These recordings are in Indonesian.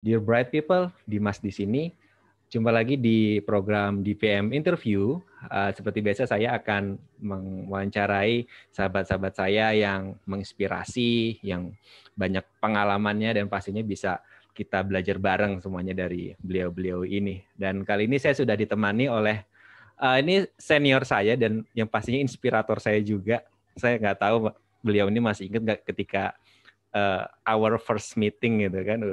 Dear Bright People, Dimas di sini. Jumpa lagi di program DPM Interview. Uh, seperti biasa saya akan mewawancarai sahabat-sahabat saya yang menginspirasi, yang banyak pengalamannya dan pastinya bisa kita belajar bareng semuanya dari beliau-beliau ini. Dan kali ini saya sudah ditemani oleh uh, ini senior saya dan yang pastinya inspirator saya juga. Saya nggak tahu beliau ini masih ingat nggak ketika uh, our first meeting gitu kan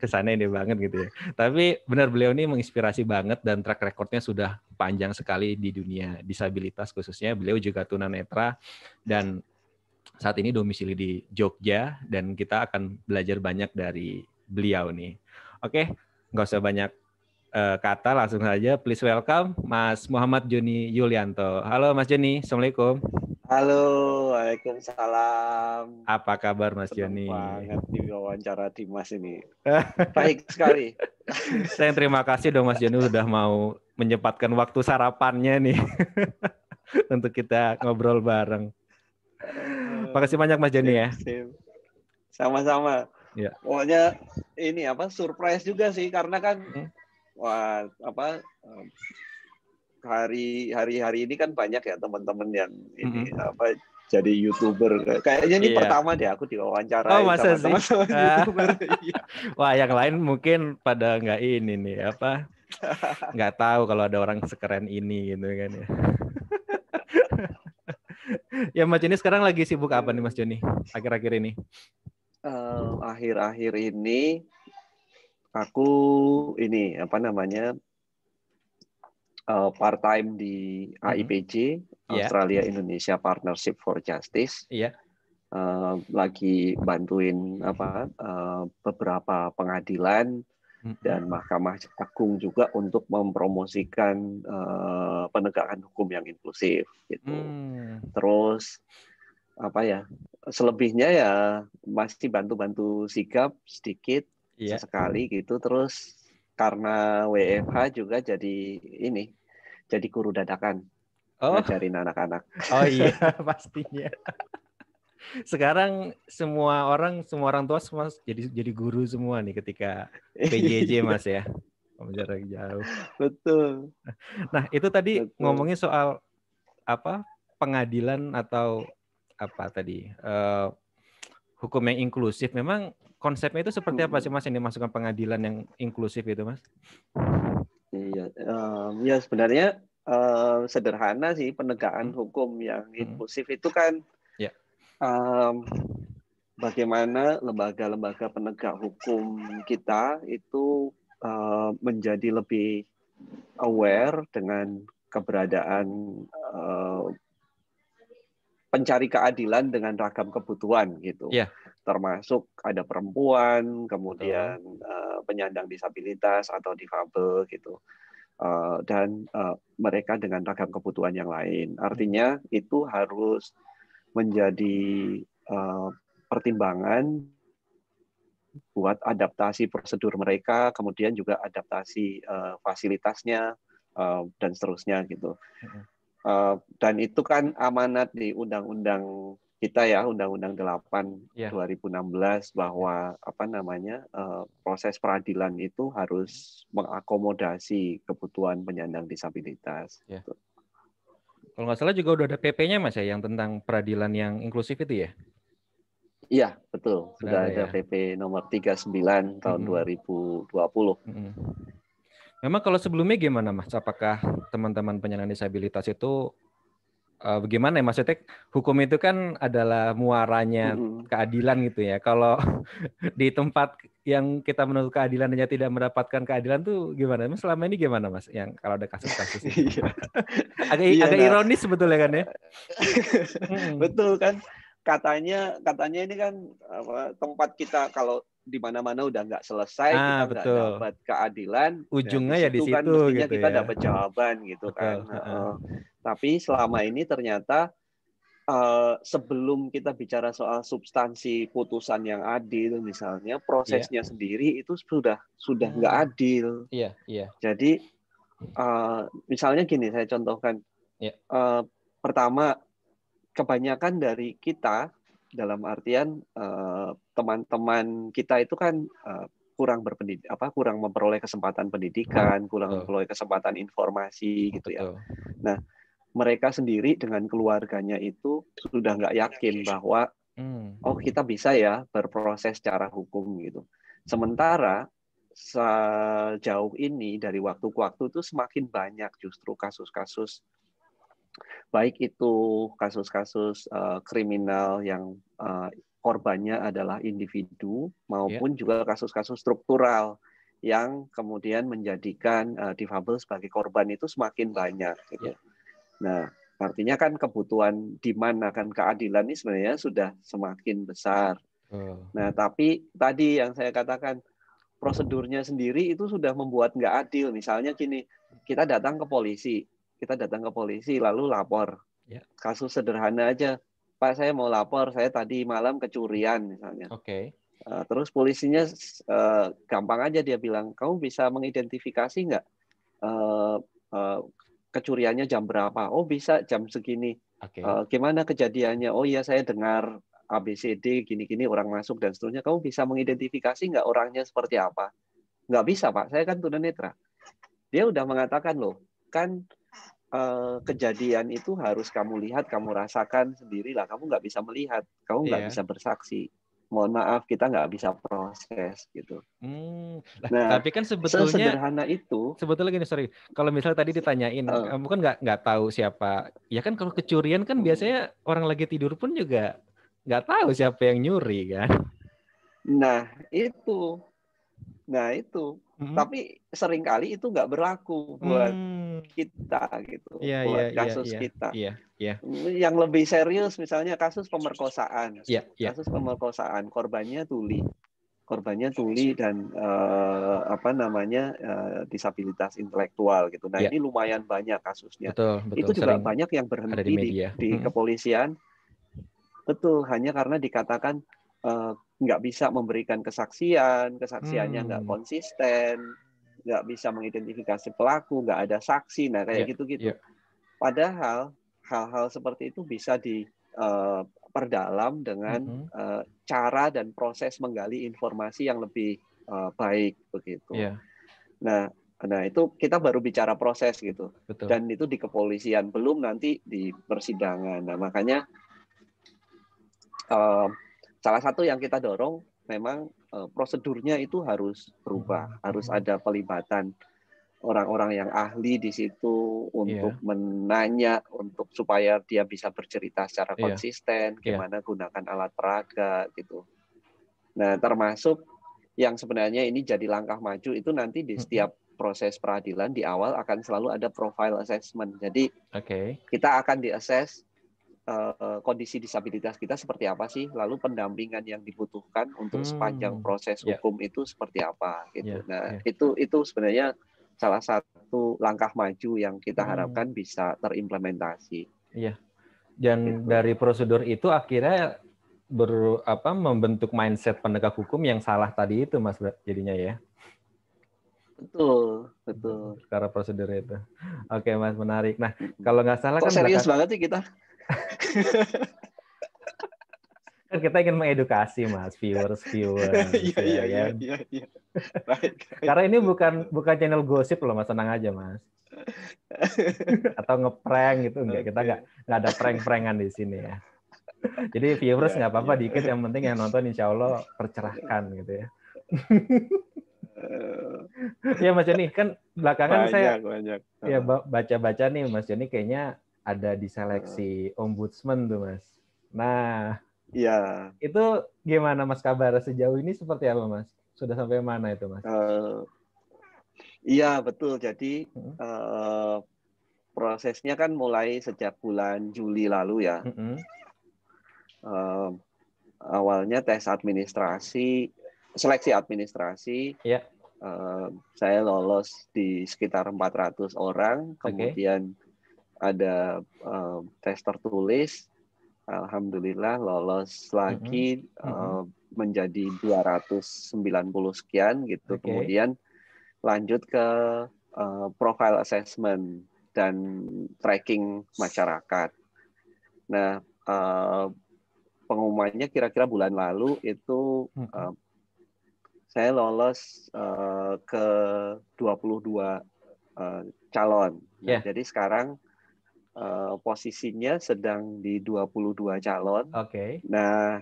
kesannya ini banget gitu ya. Tapi benar beliau ini menginspirasi banget dan track recordnya sudah panjang sekali di dunia disabilitas khususnya beliau juga tunanetra. Dan saat ini domisili di Jogja dan kita akan belajar banyak dari beliau nih. Oke nggak usah banyak uh, kata langsung saja please welcome Mas Muhammad Joni Yulianto. Halo Mas Joni assalamualaikum Halo, Waalaikumsalam. Apa kabar Mas Joni? banget di wawancara Dimas ini. Baik sekali. Saya terima kasih dong Mas Joni sudah mau menyempatkan waktu sarapannya nih untuk kita ngobrol bareng. Makasih banyak Mas Joni ya. Sama-sama. Ya. Pokoknya ini apa surprise juga sih karena kan hmm? wah apa hari hari hari ini kan banyak ya teman-teman yang ini mm -hmm. apa jadi youtuber kayaknya ini iya. pertama deh aku diwawancara oh, masa sama sih? youtuber iya. wah yang lain mungkin pada nggak ini nih apa nggak tahu kalau ada orang sekeren ini gitu kan ya ya Mas Joni sekarang lagi sibuk apa nih Mas Joni akhir-akhir ini akhir-akhir uh, ini aku ini apa namanya uh, part time di AIPJ mm-hmm. yeah. Australia Indonesia Partnership for Justice. Iya. Yeah. Uh, lagi bantuin apa uh, beberapa pengadilan mm-hmm. dan Mahkamah Agung juga untuk mempromosikan uh, penegakan hukum yang inklusif gitu. Mm. Terus apa ya selebihnya ya masih bantu-bantu sigap sedikit yeah. sesekali gitu terus karena WFH juga jadi ini jadi guru dadakan oh. ngajarin anak-anak. Oh iya pastinya. Sekarang semua orang semua orang tua semua jadi jadi guru semua nih ketika PJJ Mas ya. Jarak jauh. Betul. Nah, itu tadi Betul. ngomongin soal apa? pengadilan atau apa tadi? Uh, hukum yang inklusif. Memang konsepnya itu seperti apa sih Mas yang dimasukkan pengadilan yang inklusif itu, Mas? Iya, um, ya sebenarnya uh, sederhana sih penegakan hmm. hukum yang hmm. inklusif itu kan yeah. Ya. um, bagaimana lembaga-lembaga penegak hukum kita itu uh, menjadi lebih aware dengan keberadaan uh, pencari keadilan dengan ragam kebutuhan gitu. Yeah. Termasuk ada perempuan, kemudian uh, penyandang disabilitas atau difabel gitu. Uh, dan uh, mereka dengan ragam kebutuhan yang lain. Artinya itu harus menjadi uh, pertimbangan buat adaptasi prosedur mereka, kemudian juga adaptasi uh, fasilitasnya uh, dan seterusnya gitu. Uh, dan itu kan amanat di undang-undang kita ya Undang-Undang 8 yeah. 2016 bahwa apa namanya uh, proses peradilan itu harus mengakomodasi kebutuhan penyandang disabilitas. Yeah. Gitu. Kalau nggak salah juga udah ada PP-nya mas ya yang tentang peradilan yang inklusif itu ya? Iya betul sudah, ada ya. PP nomor 39 tahun -hmm. 2020. -hmm. Memang kalau sebelumnya gimana Mas? Apakah teman-teman penyandang disabilitas itu uh, bagaimana ya maksudnya hukum itu kan adalah muaranya mm-hmm. keadilan gitu ya. Kalau di tempat yang kita menuntut keadilan hanya tidak mendapatkan keadilan tuh gimana? Mas selama ini gimana Mas? Yang kalau ada kasus-kasus iya. agak iya, agak nah. ironis sebetulnya kan ya. Betul kan? Katanya katanya ini kan apa, tempat kita kalau di mana-mana udah nggak selesai ah, kita nggak dapat keadilan ujungnya ya di situ kan mestinya gitu kita ya. dapat jawaban gitu betul. kan uh, tapi selama ini ternyata uh, sebelum kita bicara soal substansi putusan yang adil misalnya prosesnya yeah. sendiri itu sudah sudah hmm. nggak adil iya yeah, yeah. jadi uh, misalnya gini saya contohkan yeah. Iya. uh, pertama kebanyakan dari kita dalam artian teman-teman uh, kita itu kan uh, kurang berpendidik apa kurang memperoleh kesempatan pendidikan, kurang memperoleh kesempatan informasi gitu ya. Nah, mereka sendiri dengan keluarganya itu sudah nggak yakin bahwa hmm. oh kita bisa ya berproses secara hukum gitu. Sementara sejauh ini dari waktu ke waktu itu semakin banyak justru kasus-kasus baik itu kasus-kasus uh, kriminal yang uh, korbannya adalah individu maupun yeah. juga kasus-kasus struktural yang kemudian menjadikan uh, difabel sebagai korban itu semakin banyak. Gitu. Yeah. Nah, artinya kan kebutuhan di mana akan keadilan ini sebenarnya sudah semakin besar. Uh. Nah, tapi tadi yang saya katakan prosedurnya sendiri itu sudah membuat nggak adil. Misalnya gini, kita datang ke polisi, kita datang ke polisi lalu lapor. Ya. Kasus sederhana aja, Pak saya mau lapor, saya tadi malam kecurian misalnya. Oke. Okay. Uh, terus polisinya uh, gampang aja dia bilang, kamu bisa mengidentifikasi nggak uh, uh, kecuriannya jam berapa? Oh bisa jam segini. Okay. Uh, gimana kejadiannya? Oh iya saya dengar ABCD gini-gini orang masuk dan seterusnya, kamu bisa mengidentifikasi nggak orangnya seperti apa? Nggak bisa Pak, saya kan tunanetra. Dia udah mengatakan loh, kan eh, kejadian itu harus kamu lihat, kamu rasakan sendiri lah. Kamu nggak bisa melihat, kamu nggak yeah. bisa bersaksi. Mohon maaf, kita nggak bisa proses gitu. Hmm. Nah, tapi kan sebetulnya sederhana itu. Sebetulnya gini, sorry. Kalau misalnya tadi ditanyain, uh, kamu kan nggak nggak tahu siapa. Ya kan kalau kecurian kan biasanya orang lagi tidur pun juga nggak tahu siapa yang nyuri kan. Nah itu, nah itu. Hmm. Tapi sering kali itu nggak berlaku buat hmm. kita gitu, yeah, buat yeah, kasus yeah, kita. Yeah, yeah. Yang lebih serius misalnya kasus pemerkosaan, yeah, yeah. kasus pemerkosaan, korbannya tuli, korbannya tuli dan uh, apa namanya uh, disabilitas intelektual gitu. Nah yeah. ini lumayan banyak kasusnya. Betul, betul. Itu juga Sering banyak yang berhenti di, di, di hmm. kepolisian Betul, hanya karena dikatakan uh, nggak bisa memberikan kesaksian, kesaksiannya hmm. nggak konsisten, nggak bisa mengidentifikasi pelaku, nggak ada saksi, nah kayak iya, gitu-gitu. Yeah, yeah. Padahal hal-hal seperti itu bisa diperdalam eh, uh, dengan mm -hmm. uh, cara dan proses menggali informasi yang lebih uh, baik begitu. Yeah. Nah, nah itu kita baru bicara proses gitu, Betul. dan itu di kepolisian belum nanti di persidangan. Nah makanya uh, salah satu yang kita dorong memang uh, prosedurnya itu harus berubah, harus ada pelibatan orang-orang yang ahli di situ untuk yeah. menanya untuk supaya dia bisa bercerita secara yeah. konsisten iya. gimana yeah. gunakan alat peraga gitu. Nah, termasuk yang sebenarnya ini jadi langkah maju itu nanti di setiap proses peradilan di awal akan selalu ada profile assessment. Jadi okay. kita akan diakses uh, kondisi disabilitas kita seperti apa sih, lalu pendampingan yang dibutuhkan untuk hmm. sepanjang proses yeah. hukum itu seperti apa gitu. Yeah. Nah, yeah. itu itu sebenarnya salah satu langkah maju yang kita hmm. harapkan hmm. bisa terimplementasi. Iya. Dan gitu. dari prosedur itu akhirnya ber apa membentuk mindset penegak hukum yang salah tadi itu Mas jadinya ya. Betul, betul. Karena prosedur itu. Oke, Mas, menarik. Nah, kalau nggak salah Kok kan serius belakang... banget sih kita kan kita ingin mengedukasi mas viewers viewers iya, ya, iya, iya, iya, iya. karena ini bukan bukan channel gosip loh mas tenang aja mas. Atau ngeprank gitu enggak. Kita nggak nggak ada prank-prankan di sini ya. Jadi viewers nggak apa-apa dikit yang penting yang nonton insya Allah tercerahkan gitu ya. Ya Mas Joni kan belakangan banyak, saya banyak. ya baca-baca nih Mas Joni kayaknya ada di seleksi ombudsman tuh mas. Nah, iya. Itu gimana mas kabar sejauh ini seperti apa mas? Sudah sampai mana itu mas? Uh, iya betul. Jadi hmm. uh, prosesnya kan mulai sejak bulan Juli lalu ya. Hmm. Uh, awalnya tes administrasi, seleksi administrasi. Yeah. Uh, saya lolos di sekitar 400 orang, kemudian okay ada uh, tes tertulis alhamdulillah lolos lagi mm -hmm. uh, menjadi 290 sekian gitu okay. kemudian lanjut ke uh, profile assessment dan tracking masyarakat nah uh, pengumumannya kira-kira bulan lalu itu uh, saya lolos uh, ke 22 uh, calon. Nah, yeah. Jadi sekarang uh, posisinya sedang di 22 calon. Oke. Okay. Nah,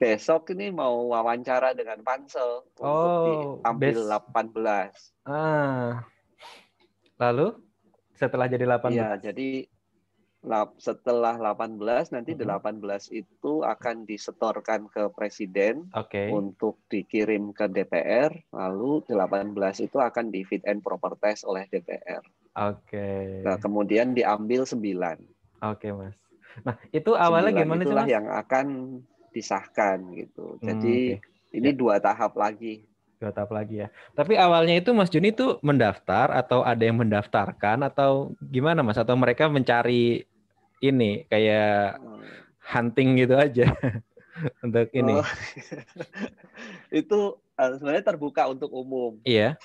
besok ini mau wawancara dengan Pansel oh, untuk diambil best. 18. Ah. Lalu setelah jadi 18? Iya, jadi setelah 18 nanti mm -hmm. 18 itu akan disetorkan ke presiden okay. untuk dikirim ke DPR lalu 18 itu akan di fit and proper test oleh DPR. Oke. Okay. Nah, kemudian diambil 9. Oke, okay, Mas. Nah, itu awalnya gimana sih, Mas? yang akan disahkan gitu. Hmm, Jadi okay. ini ya. dua tahap lagi dua tahap lagi ya. Tapi awalnya itu Mas Juni itu mendaftar atau ada yang mendaftarkan atau gimana Mas? Atau mereka mencari ini kayak hunting gitu aja untuk ini. Oh. itu uh, sebenarnya terbuka untuk umum. Iya.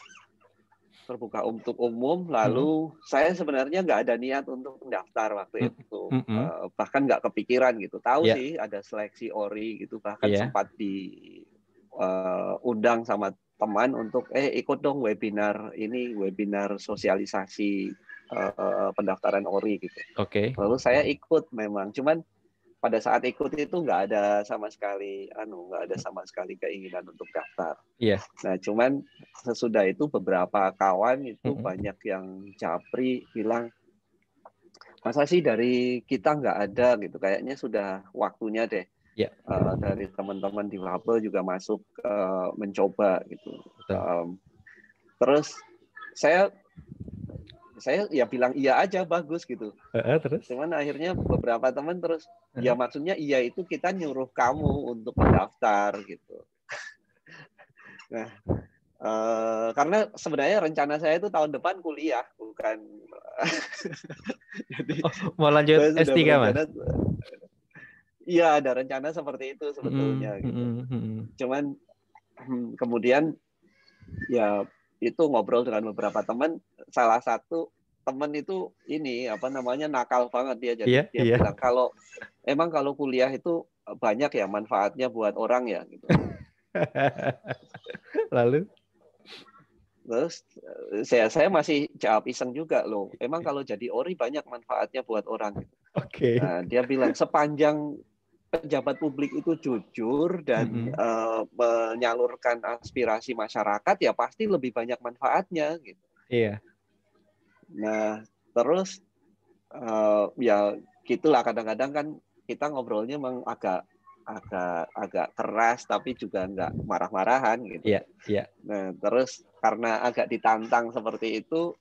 Terbuka untuk umum. Lalu hmm. saya sebenarnya nggak ada niat untuk mendaftar waktu hmm. itu. Hmm. Uh, bahkan nggak kepikiran gitu. Tahu yeah. sih ada seleksi ori gitu. Bahkan yeah. sempat diundang uh, sama teman untuk eh ikut dong webinar ini webinar sosialisasi uh, pendaftaran ori gitu. Oke. Okay. Lalu saya ikut memang, cuman pada saat ikut itu nggak ada sama sekali anu nggak ada sama sekali keinginan untuk daftar. Iya. Yeah. Nah cuman sesudah itu beberapa kawan itu mm -hmm. banyak yang capri bilang masa sih dari kita nggak ada gitu kayaknya sudah waktunya deh yeah. Ya. uh, dari teman-teman di Wabel juga masuk uh, mencoba gitu. Um, terus saya saya ya bilang iya aja bagus gitu. Uh, terus? Cuman akhirnya beberapa teman terus uh. ya maksudnya iya itu kita nyuruh kamu untuk mendaftar gitu. nah, uh, karena sebenarnya rencana saya itu tahun depan kuliah bukan. Jadi oh, mau lanjut S3 mas? Iya ada rencana seperti itu sebetulnya. Mm, gitu. Mm, mm, Cuman hmm, kemudian ya itu ngobrol dengan beberapa teman. Salah satu teman itu ini apa namanya nakal banget dia jadi yeah, dia yeah. bilang kalau emang kalau kuliah itu banyak ya manfaatnya buat orang ya gitu. Lalu Terus saya saya masih jawab iseng juga loh. Emang kalau jadi ori banyak manfaatnya buat orang. Oke. Okay. Nah, dia bilang sepanjang pejabat publik itu jujur dan mm -hmm. uh, menyalurkan aspirasi masyarakat ya pasti lebih banyak manfaatnya gitu. Iya. Nah, terus uh, ya gitulah kadang-kadang kan kita ngobrolnya memang agak agak agak keras tapi juga nggak marah-marahan gitu. Iya, iya. Nah, terus karena agak ditantang seperti itu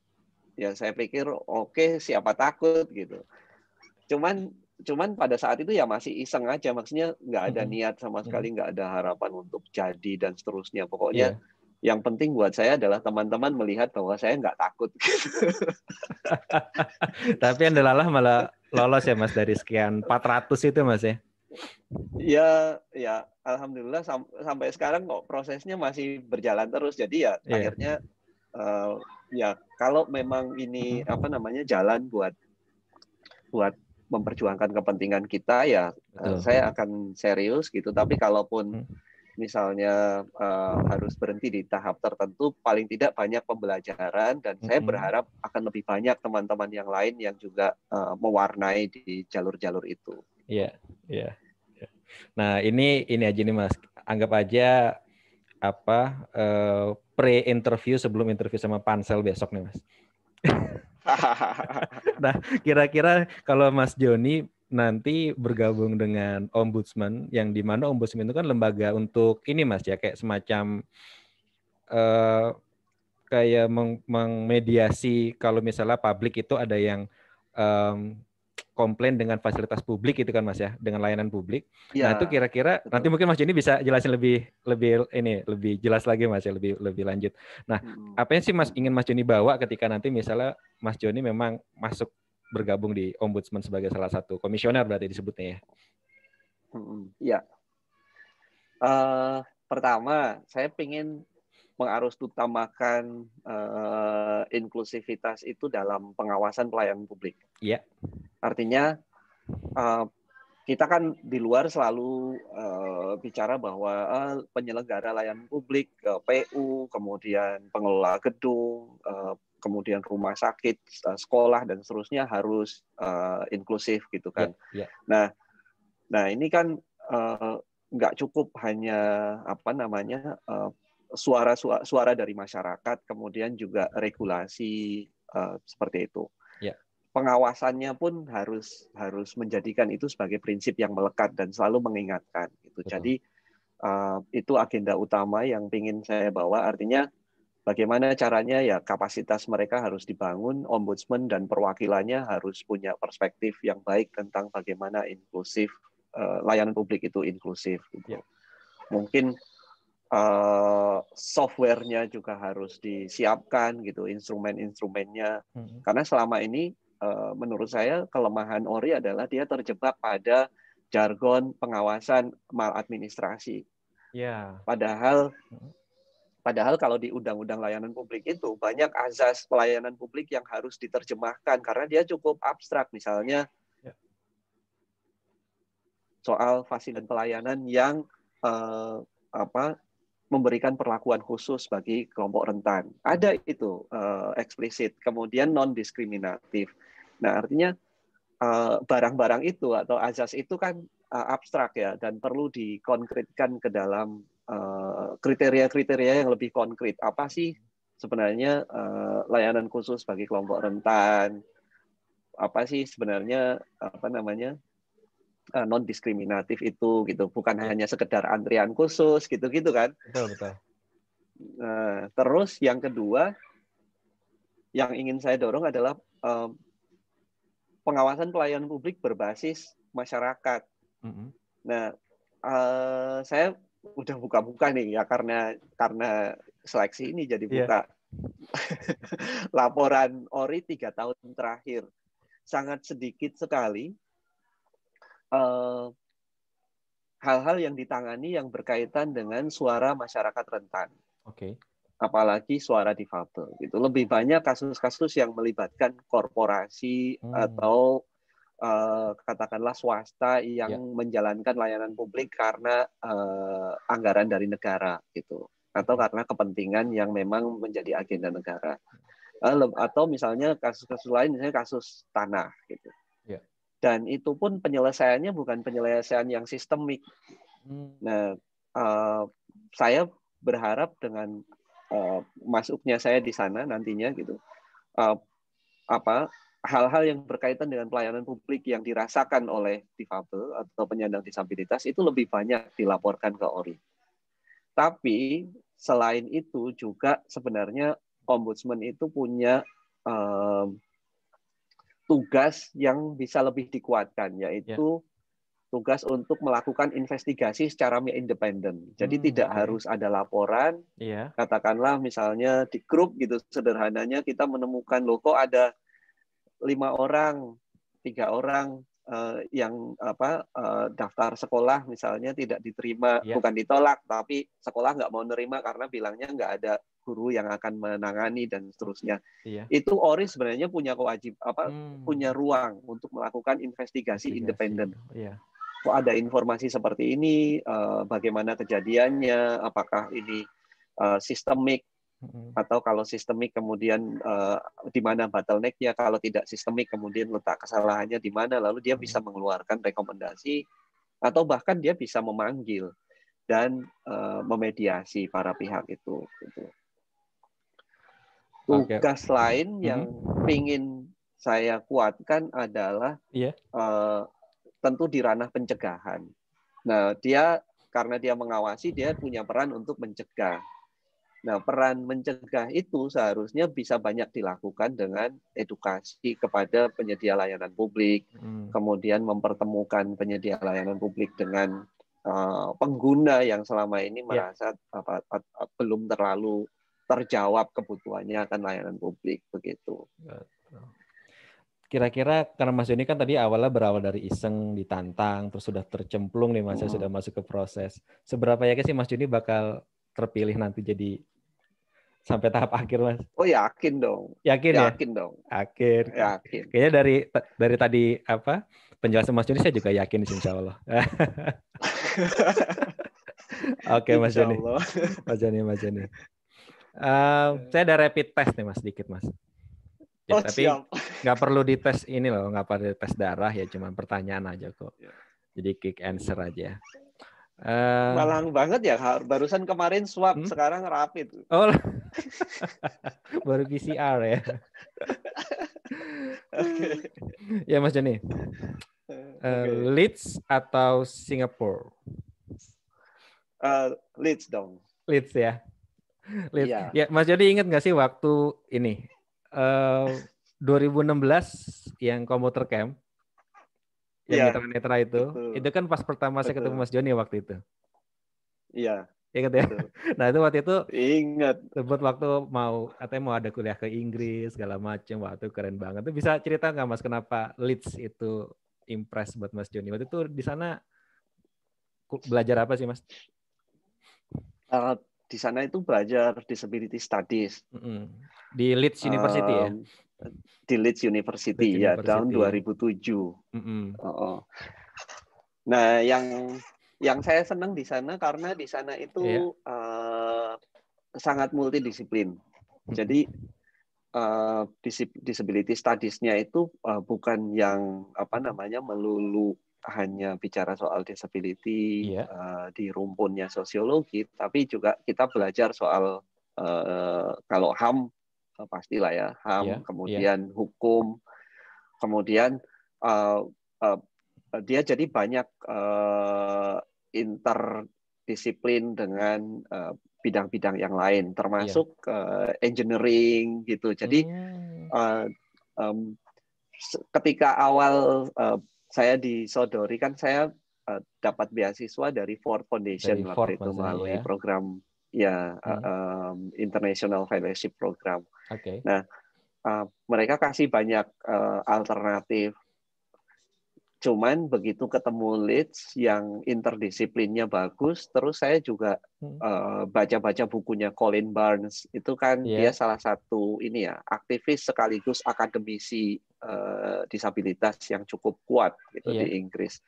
ya saya pikir oke okay, siapa takut gitu. Cuman cuman pada saat itu ya masih iseng aja maksudnya nggak ada niat sama sekali nggak ada harapan untuk jadi dan seterusnya pokoknya yeah. Yang penting buat saya adalah teman-teman melihat bahwa saya nggak takut tapi Andelalah malah lolos ya mas dari sekian 400 itu mas ya ya ya alhamdulillah sam sampai sekarang kok prosesnya masih berjalan terus jadi ya yeah. akhirnya uh, ya kalau memang ini apa namanya jalan buat buat memperjuangkan kepentingan kita ya Betul. saya akan serius gitu tapi kalaupun hmm. Misalnya uh, harus berhenti di tahap tertentu paling tidak banyak pembelajaran dan hmm. saya berharap akan lebih banyak teman-teman yang lain yang juga uh, mewarnai di jalur-jalur itu. Iya, iya. iya. Nah, ini ini aja nih Mas. Anggap aja apa uh, pre-interview sebelum interview sama Pansel besok nih Mas. nah, kira-kira kalau Mas Joni nanti bergabung dengan ombudsman yang di mana ombudsman itu kan lembaga untuk ini Mas ya kayak semacam uh, kayak meng mengmediasi kalau misalnya publik itu ada yang um, komplain dengan fasilitas publik itu kan Mas ya, dengan layanan publik. Ya, nah, itu kira-kira nanti mungkin Mas Joni bisa jelasin lebih lebih ini lebih jelas lagi Mas ya, lebih lebih lanjut. Nah, hmm. apa yang sih Mas ingin Mas Joni bawa ketika nanti misalnya Mas Joni memang masuk bergabung di Ombudsman sebagai salah satu komisioner berarti disebutnya ya. Hmm, ya. Uh, pertama, saya ingin mengarus utamakan uh, inklusivitas itu dalam pengawasan pelayanan publik. Iya. Artinya uh, kita kan di luar selalu uh, bicara bahwa uh, penyelenggara layanan publik, uh, PU, kemudian pengelola gedung, uh, kemudian rumah sakit, uh, sekolah dan seterusnya harus uh, inklusif gitu kan. Yeah, yeah. Nah, nah ini kan uh, nggak cukup hanya apa namanya uh, suara suara dari masyarakat, kemudian juga regulasi uh, seperti itu pengawasannya pun harus harus menjadikan itu sebagai prinsip yang melekat dan selalu mengingatkan gitu. Jadi uh, itu agenda utama yang ingin saya bawa artinya bagaimana caranya ya kapasitas mereka harus dibangun, ombudsman dan perwakilannya harus punya perspektif yang baik tentang bagaimana inklusif uh, layanan publik itu inklusif gitu. Ya. Mungkin uh, softwarenya juga harus disiapkan gitu, instrumen-instrumennya. Hmm. Karena selama ini Eh, menurut saya kelemahan ORI adalah dia terjebak pada jargon pengawasan maladministrasi. Ya. Padahal padahal kalau di Undang-Undang Layanan Publik itu banyak azas pelayanan publik yang harus diterjemahkan karena dia cukup abstrak misalnya ya. soal fasilitas pelayanan yang eh, apa memberikan perlakuan khusus bagi kelompok rentan. Ada itu uh, eksplisit. Kemudian non diskriminatif. Nah, artinya eh, barang-barang uh, itu atau azas itu kan uh, abstrak ya dan perlu dikonkretkan ke dalam kriteria-kriteria uh, yang lebih konkret. Apa sih sebenarnya uh, layanan khusus bagi kelompok rentan? Apa sih sebenarnya apa namanya uh, non diskriminatif itu gitu bukan ya. hanya sekedar antrian khusus gitu gitu kan betul betul nah, terus yang kedua yang ingin saya dorong adalah pengawasan pelayanan publik berbasis masyarakat mm -hmm. nah uh, saya udah buka-buka nih ya karena karena seleksi ini jadi iya. buka yeah. laporan ori tiga tahun terakhir sangat sedikit sekali hal eh, hal-hal yang ditangani yang berkaitan dengan suara masyarakat rentan. Oke. Okay. Apalagi suara difabel gitu. Lebih banyak kasus-kasus yang melibatkan korporasi hmm. atau uh, katakanlah swasta yang yeah. menjalankan layanan publik karena uh, anggaran dari negara gitu atau karena kepentingan yang memang menjadi agenda negara. atau misalnya kasus-kasus lain misalnya kasus tanah gitu dan itu pun penyelesaiannya bukan penyelesaian yang sistemik. Hmm. Nah, uh, saya berharap dengan uh, masuknya saya di sana nantinya gitu, uh, apa hal-hal yang berkaitan dengan pelayanan publik yang dirasakan oleh difabel atau penyandang disabilitas itu lebih banyak dilaporkan ke ORI. Tapi selain itu juga sebenarnya ombudsman itu punya uh, tugas yang bisa lebih dikuatkan yaitu yeah. tugas untuk melakukan investigasi secara independen. Jadi hmm, tidak okay. harus ada laporan. Yeah. Katakanlah misalnya di grup gitu sederhananya kita menemukan loh kok ada lima orang, tiga orang uh, yang apa uh, daftar sekolah misalnya tidak diterima, yeah. bukan ditolak tapi sekolah nggak mau nerima karena bilangnya nggak ada guru yang akan menangani dan seterusnya. Iya. Itu ORI sebenarnya punya kewajib apa hmm. punya ruang untuk melakukan investigasi, investigasi. independen. Iya. Kok ada informasi seperti ini, uh, bagaimana kejadiannya, apakah ini uh, sistemik. Atau kalau sistemik kemudian uh, di mana bottlenecknya, kalau tidak sistemik kemudian letak kesalahannya di mana, lalu dia bisa mengeluarkan rekomendasi atau bahkan dia bisa memanggil dan uh, memediasi para pihak itu. Gitu. Tugas okay. lain yang hmm. ingin saya kuatkan adalah yeah. Iya. uh, tentu di ranah pencegahan. Nah, dia karena dia mengawasi, dia punya peran untuk mencegah. Nah, peran mencegah itu seharusnya bisa banyak dilakukan dengan edukasi kepada penyedia layanan publik, hmm. kemudian mempertemukan penyedia layanan publik dengan uh, pengguna yang selama ini iya. merasa yeah. apa, apa, belum terlalu terjawab kebutuhannya akan layanan publik begitu. Kira-kira karena Mas Joni kan tadi awalnya berawal dari iseng ditantang terus sudah tercemplung nih Mas hmm. sudah masuk ke proses. Seberapa yakin sih Mas Joni bakal terpilih nanti jadi sampai tahap akhir Mas? Oh yakin dong. Yakin, yakin ya? Yakin dong. Yakin. Yakin. Kayaknya dari dari tadi apa penjelasan Mas Joni saya juga yakin insya Allah. Oke Mas Joni. Mas Joni, Mas Joni. Uh, saya ada rapid test nih Mas, sedikit Mas. Ya, oh, tapi nggak perlu dites ini loh, nggak perlu tes darah ya, cuma pertanyaan aja kok. Ya. Jadi kick answer aja. Uh, Malang banget ya, barusan kemarin swab, hmm? sekarang rapid. Oh, baru PCR ya. okay. Ya Mas Joni. Uh, okay. Leeds atau Singapore? Uh, Leeds dong. Leeds ya. Leeds. Yeah. Ya, Mas Joni ingat nggak sih waktu ini uh, 2016 yang komputer camp yang yeah. netra itu, betul. itu kan pas pertama betul. saya ketemu Mas Joni waktu itu. Iya. Ingat ya? Betul. Nah itu waktu itu ingat. Sebut waktu mau katanya mau ada kuliah ke Inggris segala macam, waktu keren banget. Itu bisa cerita nggak Mas kenapa Leeds itu impress buat Mas Joni? Waktu itu di sana belajar apa sih Mas? Uh, di sana itu belajar disability studies. Mm -hmm. Di Leeds University um, ya? Di Leeds University Leeds ya University. tahun 2007. Mm -hmm. oh. Nah, yang yang saya senang di sana karena di sana itu yeah. Iya. uh, sangat multidisiplin. Jadi uh, disability studies-nya itu uh, bukan yang apa namanya melulu hanya bicara soal disability yeah. Iya. uh, di rumpunnya sosiologi, tapi juga kita belajar soal uh, kalau HAM pastilah ya HAM, yeah. kemudian yeah. hukum, kemudian uh, uh, dia jadi banyak uh, interdisiplin dengan uh, bidang-bidang yang lain, termasuk yeah. uh, engineering gitu. Jadi mm. uh, um, ketika awal uh, saya disodori kan saya uh, dapat beasiswa dari Ford Foundation dari waktu Ford itu melalui ya. program ya hmm. um, International Fellowship Program. Okay. Nah, uh, mereka kasih banyak uh, alternatif. Cuman begitu ketemu leads yang interdisiplinnya bagus, terus saya juga hmm. baca-baca uh, bukunya Colin Barnes. Itu kan yeah. dia salah satu ini ya aktivis sekaligus akademisi uh, disabilitas yang cukup kuat gitu yeah. di Inggris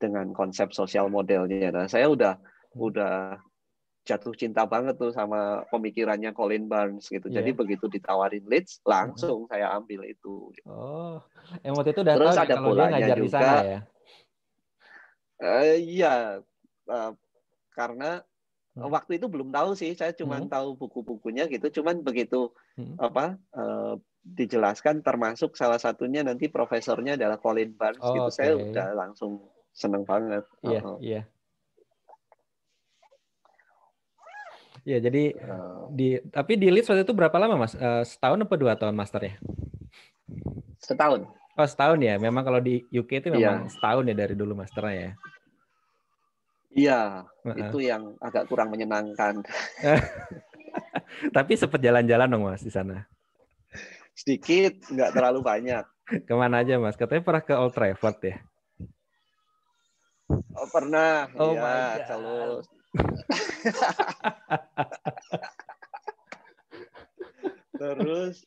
dengan konsep sosial modelnya. Nah, saya udah hmm. udah jatuh cinta banget tuh sama pemikirannya Colin Barnes gitu. Yeah. Jadi begitu ditawarin Leeds, langsung hmm. saya ambil itu. Oh, yang waktu itu udah Terus tahu ada kalau dia ngajar juga, di sana ya? Uh, iya, uh, karena hmm. waktu itu belum tahu sih. Saya cuma hmm. tahu buku-bukunya gitu. Cuman begitu hmm. apa uh, dijelaskan termasuk salah satunya nanti profesornya adalah Colin Barnes oh, gitu. Okay. Saya udah langsung seneng banget. Iya, yeah, iya. Yeah. Ya, jadi uh, di tapi di Leeds waktu itu berapa lama, Mas? Uh, setahun apa dua tahun master ya? Setahun. Oh, setahun ya. Memang kalau di UK itu memang yeah. setahun ya dari dulu masternya ya. Iya, uh -uh. itu yang agak kurang menyenangkan. tapi sempat jalan-jalan dong, Mas, di sana sedikit, nggak terlalu banyak. Ke mana aja mas? Katanya pernah ke Old Trafford ya? Oh pernah, oh ya selalu. Terus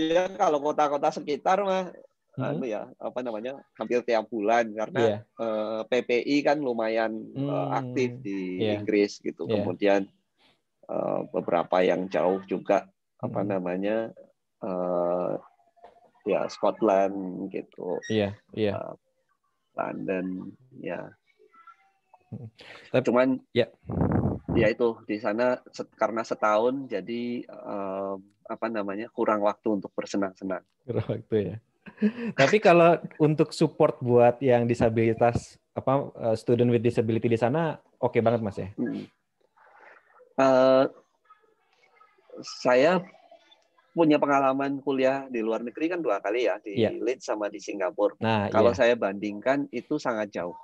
ya kalau kota-kota sekitar mah hmm. anu ya apa namanya hampir tiap bulan karena yeah. Iya. uh, PPI kan lumayan hmm. uh, aktif di yeah. Inggris gitu. Yeah. Kemudian uh, beberapa yang jauh juga apa hmm. namanya uh, ya Scotland gitu. Iya, iya. Uh, London, ya. Tapi, Cuman ya, ya itu di sana set, karena setahun jadi uh, apa namanya kurang waktu untuk bersenang-senang. Kurang waktu ya. Tapi kalau untuk support buat yang disabilitas apa student with disability di sana oke okay banget mas ya? Hmm. Uh, saya punya pengalaman kuliah di luar negeri kan dua kali ya di yeah. Leeds sama di Singapura. Nah, Kalau yeah. saya bandingkan itu sangat jauh.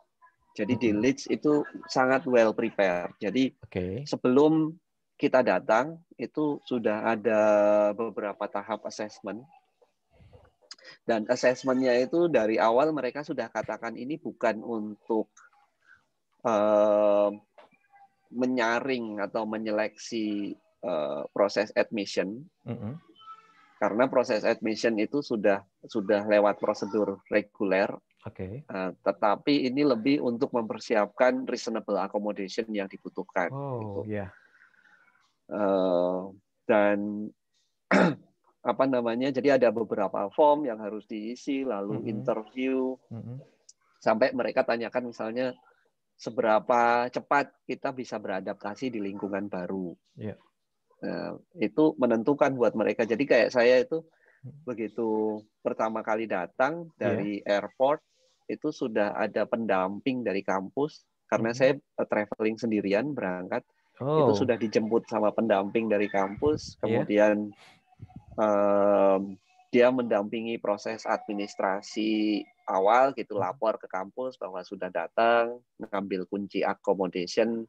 Jadi mm -hmm. di Leeds itu sangat well prepared. Jadi okay. sebelum kita datang itu sudah ada beberapa tahap assessment. Dan assessmentnya itu dari awal mereka sudah katakan ini bukan untuk uh, menyaring atau menyeleksi uh, proses admission, mm -hmm karena proses admission itu sudah sudah lewat prosedur reguler. Oke. Okay. Uh, tetapi ini lebih untuk mempersiapkan reasonable accommodation yang dibutuhkan. Oh, gitu. ya. Yeah. Uh, dan apa namanya? Jadi ada beberapa form yang harus diisi, lalu mm -hmm. interview, mm -hmm. sampai mereka tanyakan misalnya seberapa cepat kita bisa beradaptasi di lingkungan baru. Yeah. Nah, itu menentukan buat mereka. Jadi kayak saya itu begitu pertama kali datang dari yeah. airport itu sudah ada pendamping dari kampus karena mm -hmm. saya traveling sendirian berangkat. Oh. Itu sudah dijemput sama pendamping dari kampus, iya. kemudian yeah um, dia mendampingi proses administrasi awal gitu hmm. lapor ke kampus bahwa sudah datang mengambil kunci accommodation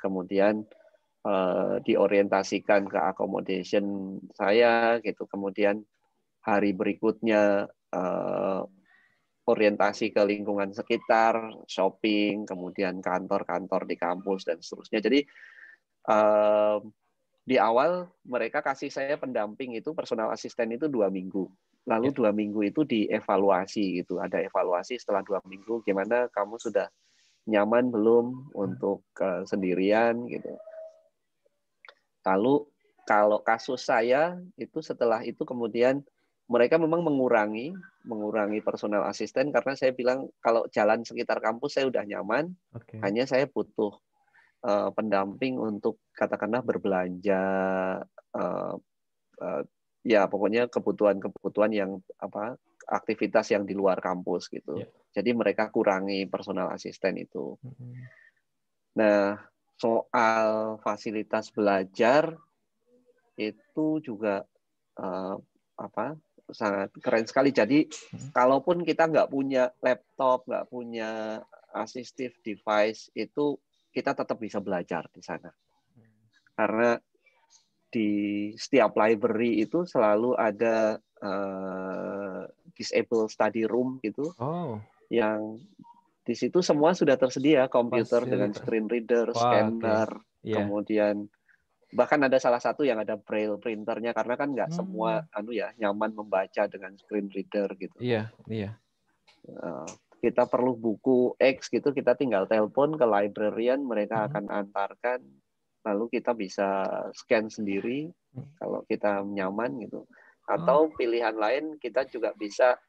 kemudian uh, diorientasikan ke accommodation saya gitu kemudian hari berikutnya uh, orientasi ke lingkungan sekitar shopping kemudian kantor-kantor di kampus dan seterusnya. Jadi di awal mereka kasih saya pendamping itu personal asisten itu dua minggu. Lalu ya. dua minggu itu dievaluasi gitu. Ada evaluasi setelah dua minggu gimana kamu sudah nyaman belum untuk uh, sendirian gitu. Lalu kalau kasus saya itu setelah itu kemudian mereka memang mengurangi mengurangi personal asisten karena saya bilang kalau jalan sekitar kampus saya udah nyaman okay. hanya saya butuh uh, pendamping untuk katakanlah berbelanja uh, uh, ya pokoknya kebutuhan-kebutuhan yang apa aktivitas yang di luar kampus gitu. Yeah. Jadi mereka kurangi personal asisten itu. Mm-hmm. Nah, soal fasilitas belajar itu juga uh, apa sangat keren sekali. Jadi mm-hmm. kalaupun kita nggak punya laptop, nggak punya assistive device itu kita tetap bisa belajar di sana. Karena di setiap library itu selalu ada uh, disable study room gitu. Oh. Yang di situ semua sudah tersedia komputer dengan screen reader, Wah, scanner, okay. yeah. kemudian bahkan ada salah satu yang ada braille printernya karena kan nggak hmm. semua anu ya nyaman membaca dengan screen reader gitu. Iya, iya. Uh, kita perlu buku X gitu kita tinggal telepon ke librarian mereka hmm. akan antarkan lalu kita bisa scan sendiri hmm. kalau kita nyaman gitu atau hmm. pilihan lain kita juga bisa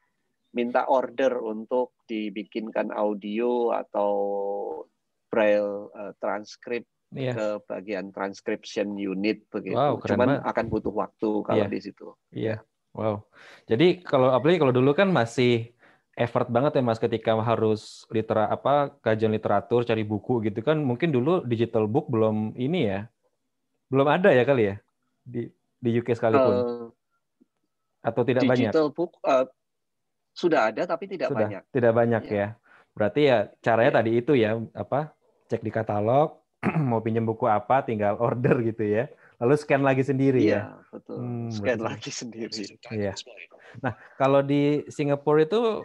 minta order untuk dibikinkan audio atau braille uh, transkrip yeah. ke bagian transcription unit begitu. Wow, Cuman banget. akan butuh waktu kalau yeah. di situ. Iya. Yeah. Wow. Jadi kalau apalagi kalau dulu kan masih effort banget ya Mas ketika harus litera apa kajian literatur, cari buku gitu kan. Mungkin dulu digital book belum ini ya. Belum ada ya kali ya di di UK sekalipun. Uh, Atau tidak digital banyak? Digital book uh, sudah ada tapi tidak sudah, banyak. Tidak banyak ya. ya. Berarti ya caranya ya. tadi itu ya apa? Cek di katalog, mau pinjam buku apa tinggal order gitu ya. Lalu scan lagi sendiri ya. ya. betul. Hmm, scan betul. lagi sendiri. Iya. Nah, kalau di Singapura itu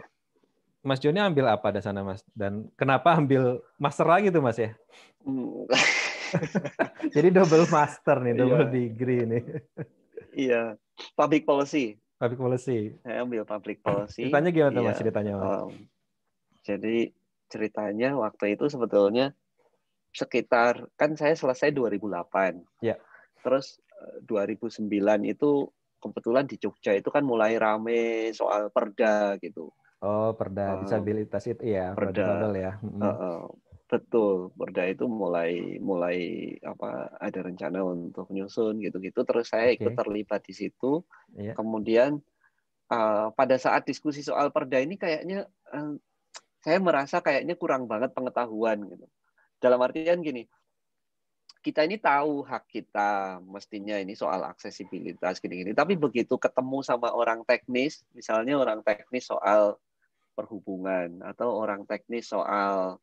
Mas Joni ambil apa di sana, Mas? Dan kenapa ambil master lagi tuh, Mas ya? Hmm. Jadi double master nih, double iya. degree nih. Iya, public policy. Public policy. Saya ambil public policy. Ceritanya gimana, iya. Mas? Ceritanya, Mas? Um, jadi ceritanya waktu itu sebetulnya sekitar kan saya selesai 2008. Ya. Terus 2009 eh, itu kebetulan di Jogja itu kan mulai rame soal perda gitu. Oh, perda disabilitas itu ya, perda ya. Uh, uh, betul, perda itu mulai mulai apa ada rencana untuk nyusun gitu-gitu. Terus saya okay. ikut terlibat di situ. Yeah. Kemudian uh, pada saat diskusi soal perda ini kayaknya uh, saya merasa kayaknya kurang banget pengetahuan gitu. Dalam artian gini, kita ini tahu hak kita mestinya ini soal aksesibilitas gini-gini. Tapi begitu ketemu sama orang teknis, misalnya orang teknis soal perhubungan atau orang teknis soal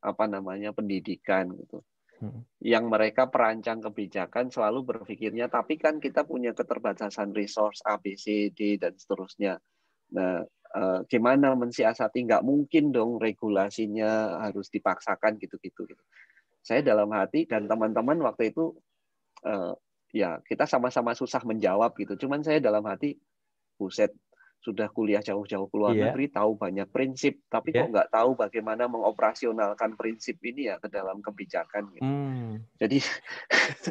apa namanya pendidikan gitu. Hmm. Yang mereka perancang kebijakan selalu berpikirnya tapi kan kita punya keterbatasan resource A B C D dan seterusnya. Nah, eh, gimana mensiasati nggak mungkin dong regulasinya harus dipaksakan gitu-gitu gitu. Saya dalam hati dan teman-teman waktu itu eh, ya kita sama-sama susah menjawab gitu. Cuman saya dalam hati, buset, sudah kuliah jauh-jauh ke luar yeah. negeri, tahu banyak prinsip, tapi yeah. kok nggak tahu bagaimana mengoperasionalkan prinsip ini ya ke dalam kebijakan. Gitu. Mm. Jadi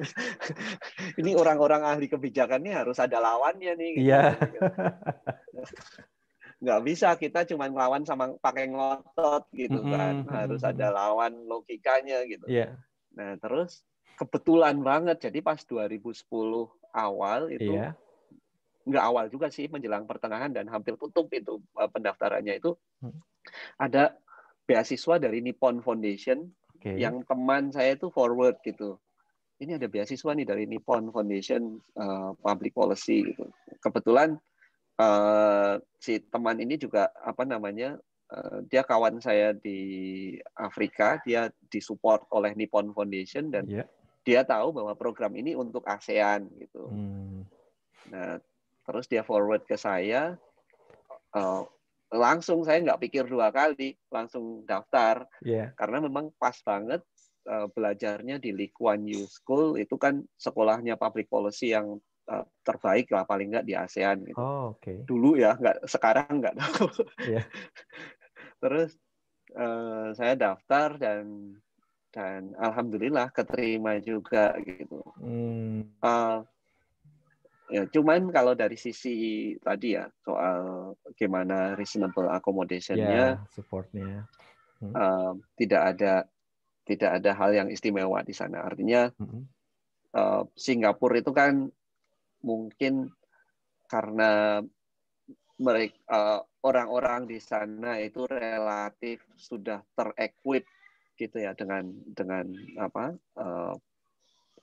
ini orang-orang ahli kebijakan ini harus ada lawannya nih. Gitu. Yeah. nggak bisa kita cuma ngelawan sama pakai ngotot gitu kan, harus ada lawan logikanya gitu. Yeah. Nah terus kebetulan banget, jadi pas 2010 awal itu yeah nggak awal juga sih menjelang pertengahan dan hampir tutup itu eh, pendaftarannya itu hmm. ada beasiswa dari Nippon Foundation okay. yang teman saya itu forward gitu ini ada beasiswa nih dari Nippon Foundation uh, Public Policy gitu kebetulan uh, si teman ini juga apa namanya uh, dia kawan saya di Afrika dia disupport oleh Nippon Foundation dan yeah. dia tahu bahwa program ini untuk ASEAN gitu hmm. nah terus dia forward ke saya uh, langsung saya nggak pikir dua kali langsung daftar yeah. karena memang pas banget uh, belajarnya di Lee Kuan Yew School itu kan sekolahnya public policy yang uh, terbaik lah paling nggak di ASEAN gitu. Oh, okay. Dulu ya nggak sekarang nggak tahu. Yeah. Terus uh, saya daftar dan dan alhamdulillah keterima juga gitu. Hmm. Uh, Ya, cuman kalau dari sisi tadi ya soal gimana reasonable accommodation-nya, yeah, supportnya, hmm. uh, tidak ada tidak ada hal yang istimewa di sana. Artinya hmm. uh, Singapura itu kan mungkin karena mereka uh, orang-orang di sana itu relatif sudah terequip gitu ya dengan dengan apa uh,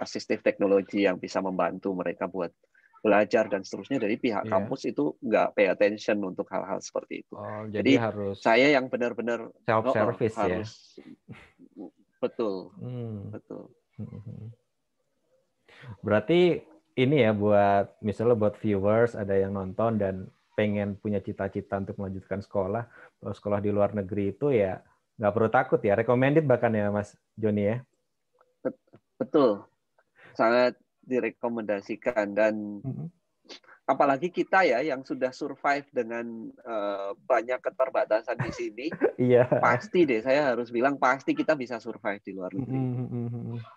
asistif teknologi yang bisa membantu mereka buat belajar dan seterusnya dari pihak yeah. kampus itu nggak pay attention untuk hal-hal seperti itu. Oh, jadi, jadi harus saya yang benar-benar self service oh, ya. betul, hmm. betul. Hmm. Berarti ini ya buat misalnya buat viewers ada yang nonton dan pengen punya cita-cita untuk melanjutkan sekolah, sekolah di luar negeri itu ya nggak perlu takut ya, recommended bahkan ya Mas Joni ya. Betul, sangat direkomendasikan dan mm-hmm. apalagi kita ya yang sudah survive dengan uh, banyak keterbatasan di sini, iya. pasti deh saya harus bilang pasti kita bisa survive di luar negeri. Mm-hmm.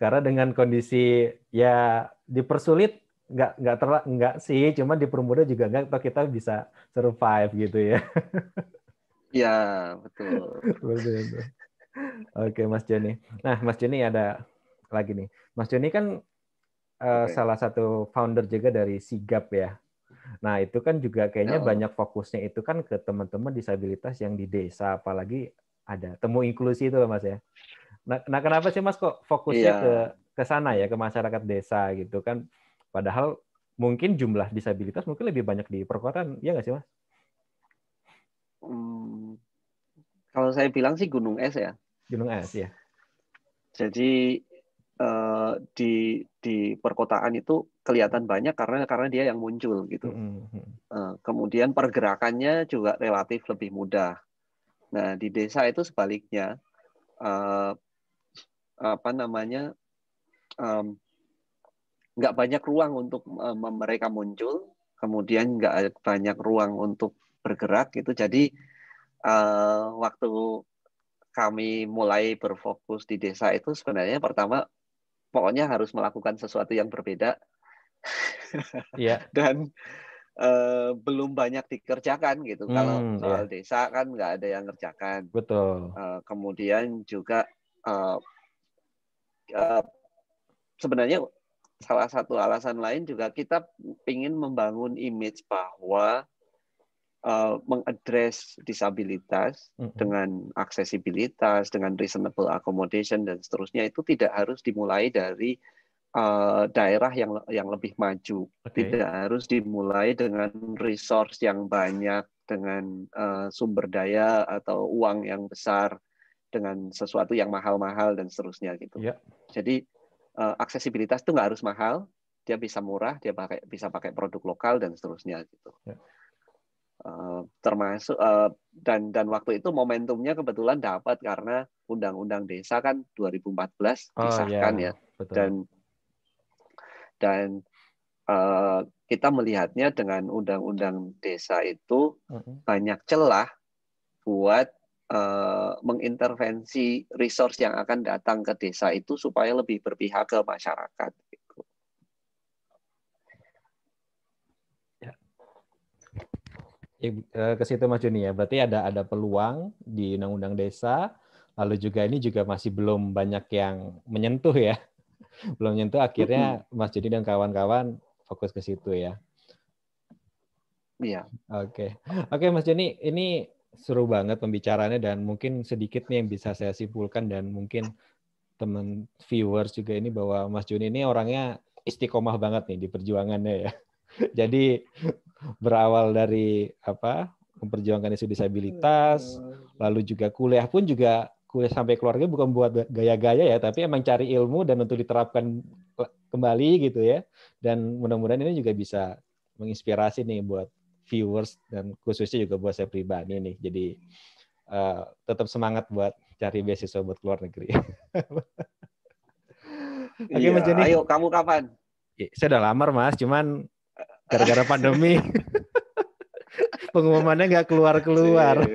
Karena dengan kondisi ya dipersulit nggak nggak ter nggak sih, cuma dipermudah juga nggak atau kita bisa survive gitu ya. Ya betul. betul, Oke Mas Joni. Nah Mas Joni ada lagi nih. Mas Joni kan uh, okay. salah satu founder juga dari Sigap ya. Nah, itu kan juga kayaknya oh. banyak fokusnya itu kan ke teman-teman disabilitas yang di desa, apalagi ada temu inklusi itu Mas ya. Nah, nah kenapa sih Mas kok fokusnya yeah. ke ke sana ya, ke masyarakat desa gitu kan? Padahal mungkin jumlah disabilitas mungkin lebih banyak di perkotaan, ya nggak sih Mas? Hmm, kalau saya bilang sih Gunung Es ya. Gunung Es ya. Jadi uh, di di perkotaan itu kelihatan banyak karena karena dia yang muncul gitu. Uh, kemudian pergerakannya juga relatif lebih mudah. Nah di desa itu sebaliknya uh, apa namanya nggak um, banyak ruang untuk um, mereka muncul, kemudian nggak banyak ruang untuk bergerak gitu. Jadi uh, waktu kami mulai berfokus di desa itu sebenarnya pertama pokoknya harus melakukan sesuatu yang berbeda yeah. dan uh, belum banyak dikerjakan gitu hmm, kalau soal yeah. desa kan nggak ada yang ngerjakan betul uh, kemudian juga uh, uh, sebenarnya salah satu alasan lain juga kita ingin membangun image bahwa uh, mengadres disabilitas mm -hmm. dengan aksesibilitas, dengan reasonable accommodation dan seterusnya itu tidak harus dimulai dari uh, daerah yang yang lebih maju, okay. tidak harus dimulai dengan resource yang banyak, dengan uh, sumber daya atau uang yang besar, dengan sesuatu yang mahal-mahal dan seterusnya gitu. Yeah. Jadi uh, aksesibilitas itu nggak harus mahal, dia bisa murah, dia pakai bisa pakai produk lokal dan seterusnya gitu. Yeah. Uh, termasuk uh, dan dan waktu itu momentumnya kebetulan dapat karena undang-undang desa kan 2014 disahkan oh, yeah. ya betul. dan dan uh, kita melihatnya dengan undang-undang desa itu uh-huh. banyak celah buat uh, mengintervensi resource yang akan datang ke desa itu supaya lebih berpihak ke masyarakat. Gitu. Ya. eh, ke situ Mas Juni ya. Berarti ada ada peluang di undang-undang desa, lalu juga ini juga masih belum banyak yang menyentuh ya. Belum menyentuh akhirnya Mas Juni dan kawan-kawan fokus ke situ ya. Iya. Oke. Oke Mas Joni, ini seru banget pembicaraannya dan mungkin sedikit nih yang bisa saya simpulkan dan mungkin teman viewers juga ini bahwa Mas Joni ini orangnya istiqomah banget nih di perjuangannya ya. Jadi berawal dari apa memperjuangkan isu disabilitas, lalu juga kuliah pun juga kuliah sampai keluarga bukan buat gaya-gaya ya, tapi emang cari ilmu dan untuk diterapkan kembali gitu ya. Dan mudah-mudahan ini juga bisa menginspirasi nih buat viewers dan khususnya juga buat saya pribadi nih. Jadi uh, tetap semangat buat cari beasiswa buat keluar negeri. Oke, iya, Mas Joni. Ayo, kamu kapan? Ya, saya udah lamar, Mas. Cuman gara-gara pandemi pengumumannya nggak keluar-keluar.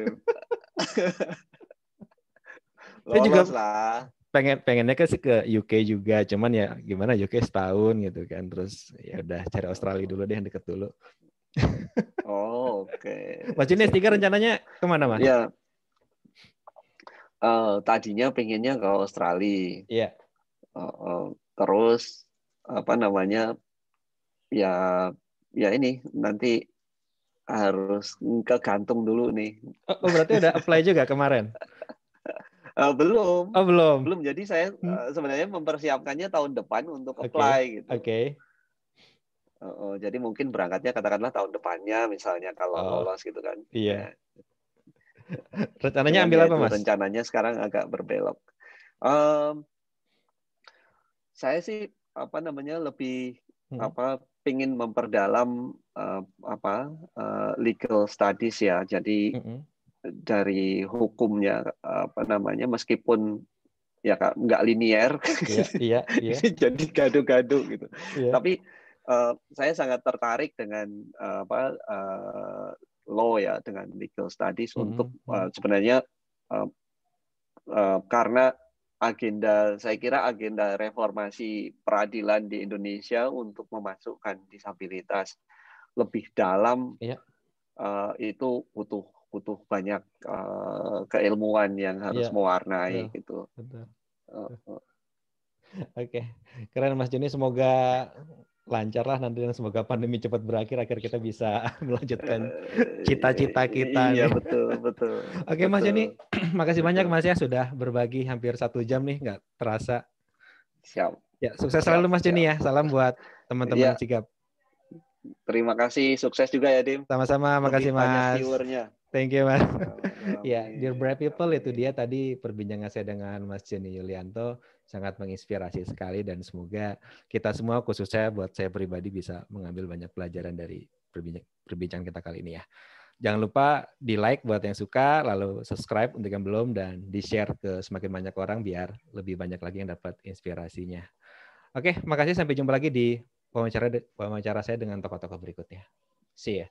saya juga lah. pengen pengennya ke ke UK juga, cuman ya gimana UK setahun gitu kan. Terus ya udah cari Australia dulu deh yang deket dulu. Oh, oke. Okay. Mas S3 rencananya ke mana, Mas? Ya. Uh, tadinya pengennya ke Australia. Iya. Uh, uh, terus apa namanya? Ya ya ini nanti harus ke gantung dulu nih. Oh, oh berarti udah apply juga kemarin? uh, belum. Oh, belum. Belum. Jadi saya uh, sebenarnya mempersiapkannya tahun depan untuk apply okay. gitu. Oke. Okay. Uh, jadi mungkin berangkatnya katakanlah tahun depannya misalnya kalau oh, lolos gitu kan. Iya. Ya. Rencananya ambil apa mas? Rencananya sekarang agak berbelok. Um, saya sih apa namanya lebih hmm. apa pingin memperdalam uh, apa uh, legal studies ya. Jadi hmm. dari hukumnya apa namanya meskipun ya nggak linier, iya, iya, iya. jadi gaduh-gaduh gitu. Iya. Tapi uh, saya sangat tertarik dengan uh, apa uh, law ya dengan legal studies mm -hmm. untuk uh, sebenarnya uh, uh, karena agenda saya kira agenda reformasi peradilan di Indonesia untuk memasukkan disabilitas lebih dalam yeah. uh, itu butuh butuh banyak uh, keilmuan yang harus yeah. mewarnai yeah. gitu. Betul. Uh. Oke, okay. keren Mas Joni. Semoga lancar lah nanti dan semoga pandemi cepat berakhir agar kita bisa melanjutkan eh, cita-cita kita. Iya nih. betul betul. Oke Mas Joni, makasih banyak Mas ya sudah berbagi hampir satu jam nih nggak terasa. Siap. Ya sukses selalu Mas Joni ya. Salam buat teman-teman ya. Sigap. Terima kasih, sukses juga ya Dim. Sama-sama, makasih Mas. Thank you Mas. ya, dear brave people itu dia tadi perbincangan saya dengan Mas Joni Yulianto sangat menginspirasi sekali dan semoga kita semua khususnya buat saya pribadi bisa mengambil banyak pelajaran dari perbincangan kita kali ini ya. Jangan lupa di like buat yang suka, lalu subscribe untuk yang belum dan di share ke semakin banyak orang biar lebih banyak lagi yang dapat inspirasinya. Oke, makasih sampai jumpa lagi di wawancara wawancara saya dengan tokoh-tokoh berikutnya. See ya.